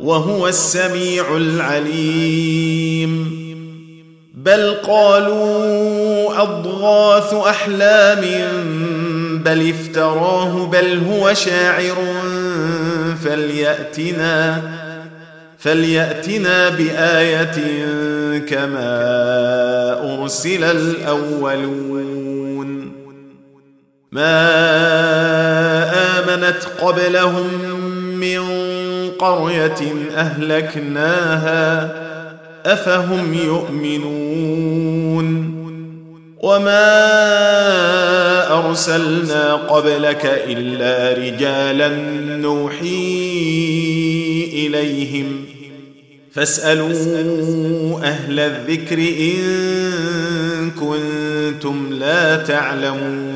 وهو السميع العليم. بل قالوا أضغاث أحلام بل افتراه بل هو شاعر. فليأتنا فليأتنا بآية كما أرسل الأولون. ما آمنت قبلهم من قرية أهلكناها أفهم يؤمنون وما أرسلنا قبلك إلا رجالا نوحي إليهم فاسألوا أهل الذكر إن كنتم لا تعلمون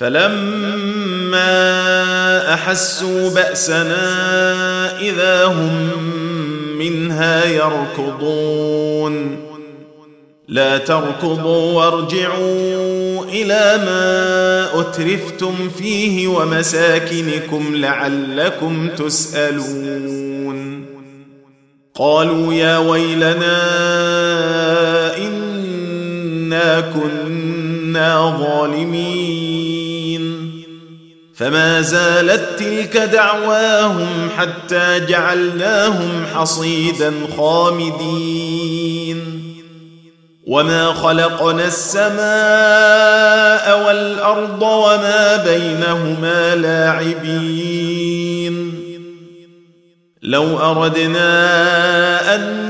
فلما أحسوا بأسنا إذا هم منها يركضون. لا تركضوا وارجعوا إلى ما أترفتم فيه ومساكنكم لعلكم تسألون. قالوا يا ويلنا إنا كنا ظالمين. فما زالت تلك دعواهم حتى جعلناهم حصيدا خامدين. وما خلقنا السماء والأرض وما بينهما لاعبين. لو أردنا أن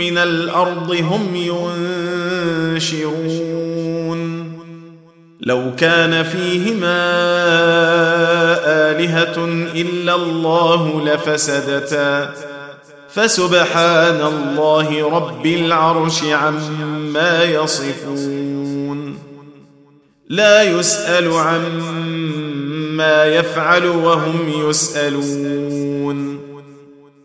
من الأرض هم ينشرون. لو كان فيهما آلهة إلا الله لفسدتا. فسبحان الله رب العرش عما يصفون. لا يسأل عما يفعل وهم يسألون.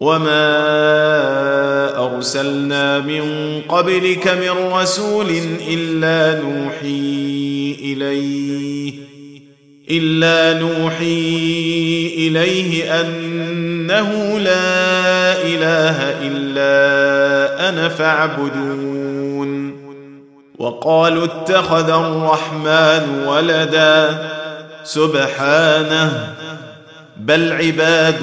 وما ارسلنا من قبلك من رسول الا نوحي اليه الا نوحي اليه انه لا اله الا أنا فاعبدون. وقالوا اتخذ الرحمن ولدا سبحانه بل عباد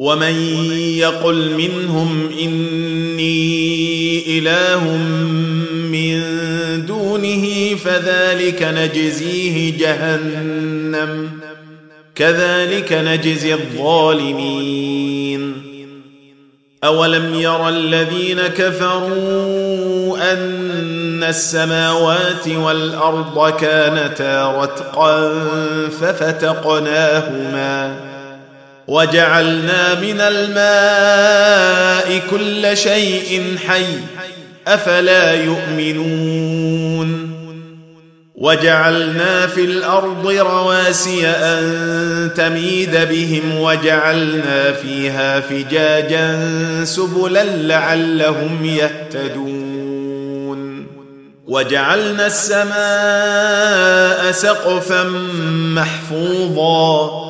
ومن يقل منهم اني اله من دونه فذلك نجزيه جهنم كذلك نجزي الظالمين اولم ير الذين كفروا ان السماوات والارض كانتا رتقا ففتقناهما وجعلنا من الماء كل شيء حي أفلا يؤمنون وجعلنا في الأرض رواسي أن تميد بهم وجعلنا فيها فجاجا سبلا لعلهم يهتدون وجعلنا السماء سقفا محفوظا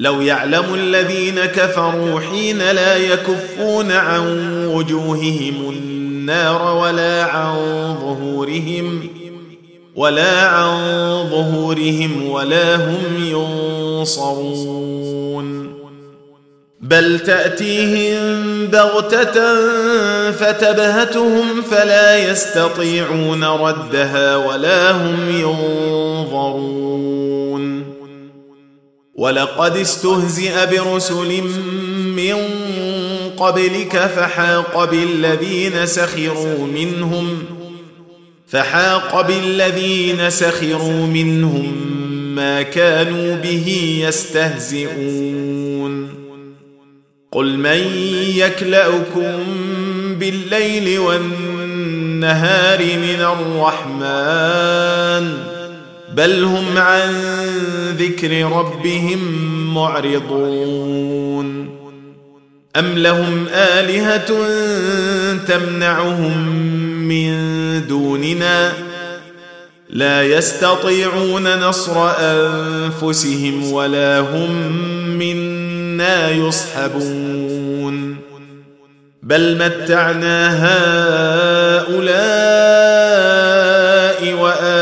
لو يعلم الذين كفروا حين لا يكفون عن وجوههم النار ولا عن ظهورهم ولا عن ظهورهم ولا هم ينصرون. بل تأتيهم بغتة فتبهتهم فلا يستطيعون ردها ولا هم ينظرون. ولقد استهزئ برسل من قبلك فحاق بالذين سخروا منهم فحاق بالذين سخروا منهم ما كانوا به يستهزئون. قل من يكلأكم بالليل والنهار من الرحمن بل هم عن ذكر ربهم معرضون. أم لهم آلهة تمنعهم من دوننا؟ لا يستطيعون نصر أنفسهم ولا هم منا يصحبون. بل متعنا هؤلاء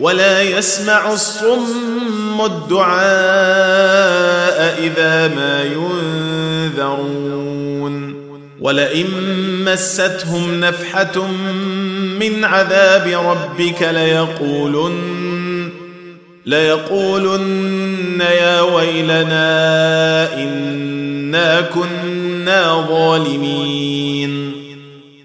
ولا يسمع الصم الدعاء إذا ما ينذرون. ولئن مستهم نفحة من عذاب ربك ليقولن ليقولن يا ويلنا إنا كنا ظالمين.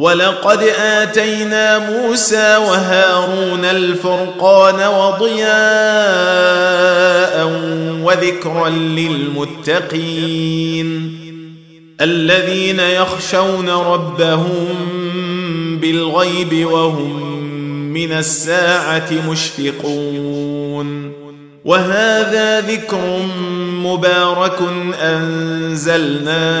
ولقد آتينا موسى وهارون الفرقان وضياء وذكرا للمتقين الذين يخشون ربهم بالغيب وهم من الساعة مشفقون وهذا ذكر مبارك أنزلناه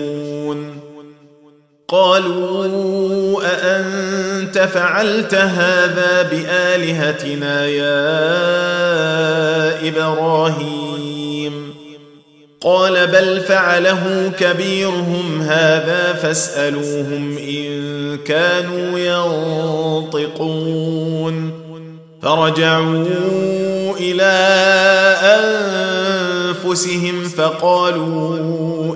قالوا أأنت فعلت هذا بآلهتنا يا إبراهيم؟ قال بل فعله كبيرهم هذا فاسألوهم إن كانوا ينطقون. فرجعوا إلى أنفسهم فقالوا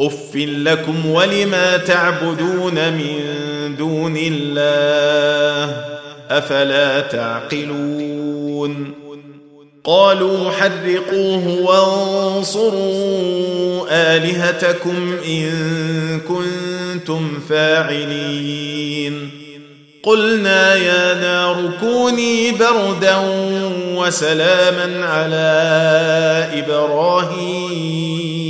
اف لكم ولما تعبدون من دون الله افلا تعقلون قالوا حرقوه وانصروا الهتكم ان كنتم فاعلين قلنا يا نار كوني بردا وسلاما على إبراهيم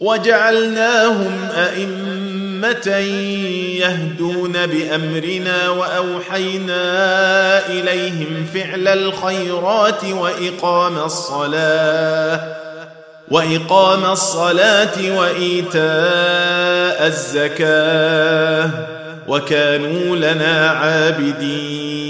وجعلناهم أئمة يهدون بأمرنا وأوحينا إليهم فعل الخيرات وإقام الصلاة وإقام الصلاة وإيتاء الزكاة وكانوا لنا عابدين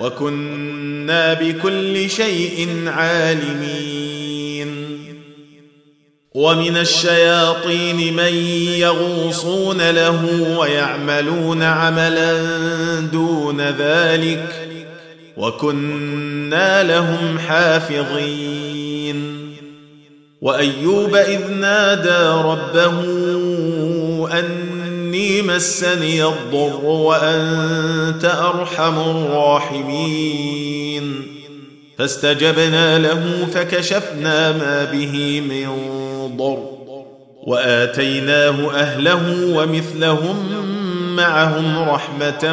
وكنا بكل شيء عالمين. ومن الشياطين من يغوصون له ويعملون عملا دون ذلك وكنا لهم حافظين. وأيوب إذ نادى ربه إني مسني الضر وأنت أرحم الراحمين. فاستجبنا له فكشفنا ما به من ضر وآتيناه أهله ومثلهم معهم رحمة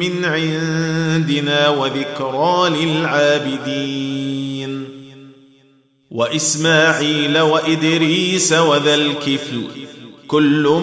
من عندنا وذكرى للعابدين. وإسماعيل وإدريس وذا الكفل كل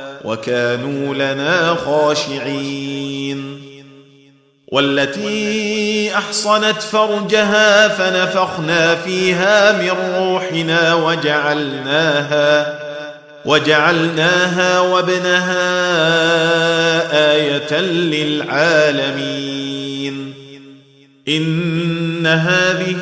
وكانوا لنا خاشعين. والتي أحصنت فرجها فنفخنا فيها من روحنا وجعلناها وجعلناها وابنها آية للعالمين. إن هذه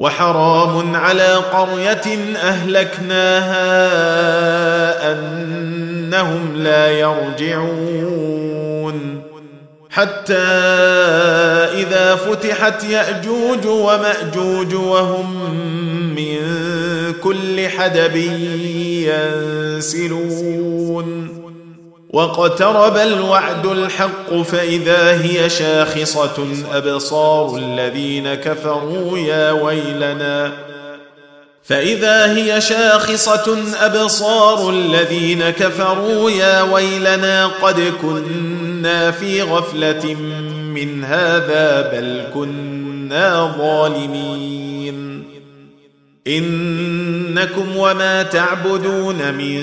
وحرام على قرية أهلكناها أنهم لا يرجعون. حتى إذا فتحت يأجوج ومأجوج وهم من كل حدب ينسلون. واقترب الوعد الحق فإذا هي شاخصة أبصار الذين كفروا يا ويلنا. فإذا هي شاخصة أبصار الذين كفروا يا ويلنا قد كنا في غفلة من هذا بل كنا ظالمين. إنكم وما تعبدون من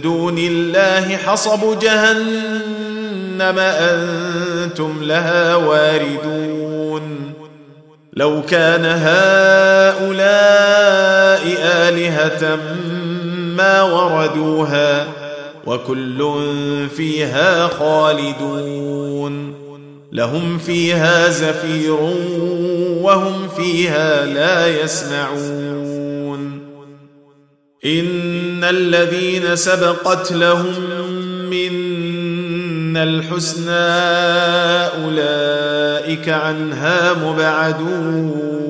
دون الله حصب جهنم أنتم لها واردون. لو كان هؤلاء آلهة ما وردوها وكل فيها خالدون. لهم فيها زفير وهم فيها لا يسمعون. إن الذين سبقت لهم منا الحسنى أولئك عنها مبعدون.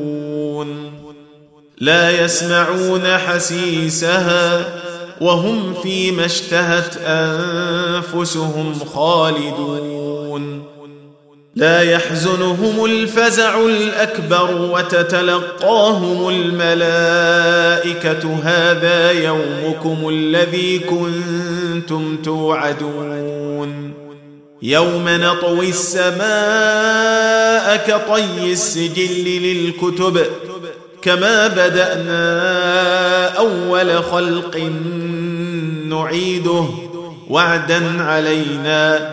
لا يسمعون حسيسها وهم فيما اشتهت أنفسهم خالدون. لا يحزنهم الفزع الأكبر وتتلقاهم الملائكة. هذا يومكم الذي كنتم توعدون. يوم نطوي السماء كطي السجل للكتب كما بدأنا أول خلق نعيده وعدا علينا.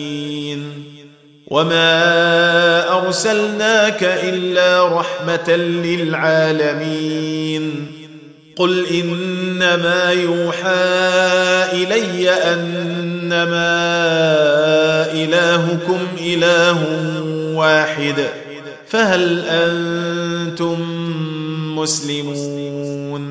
وما ارسلناك الا رحمه للعالمين قل انما يوحى الي انما الهكم اله واحد فهل أنتم مسلمون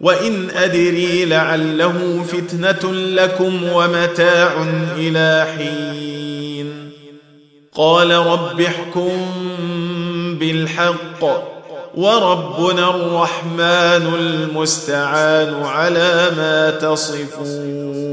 وإن أدري لعله فتنة لكم ومتاع إلى حين. قال رب احكم بالحق وربنا الرحمن المستعان على ما تصفون.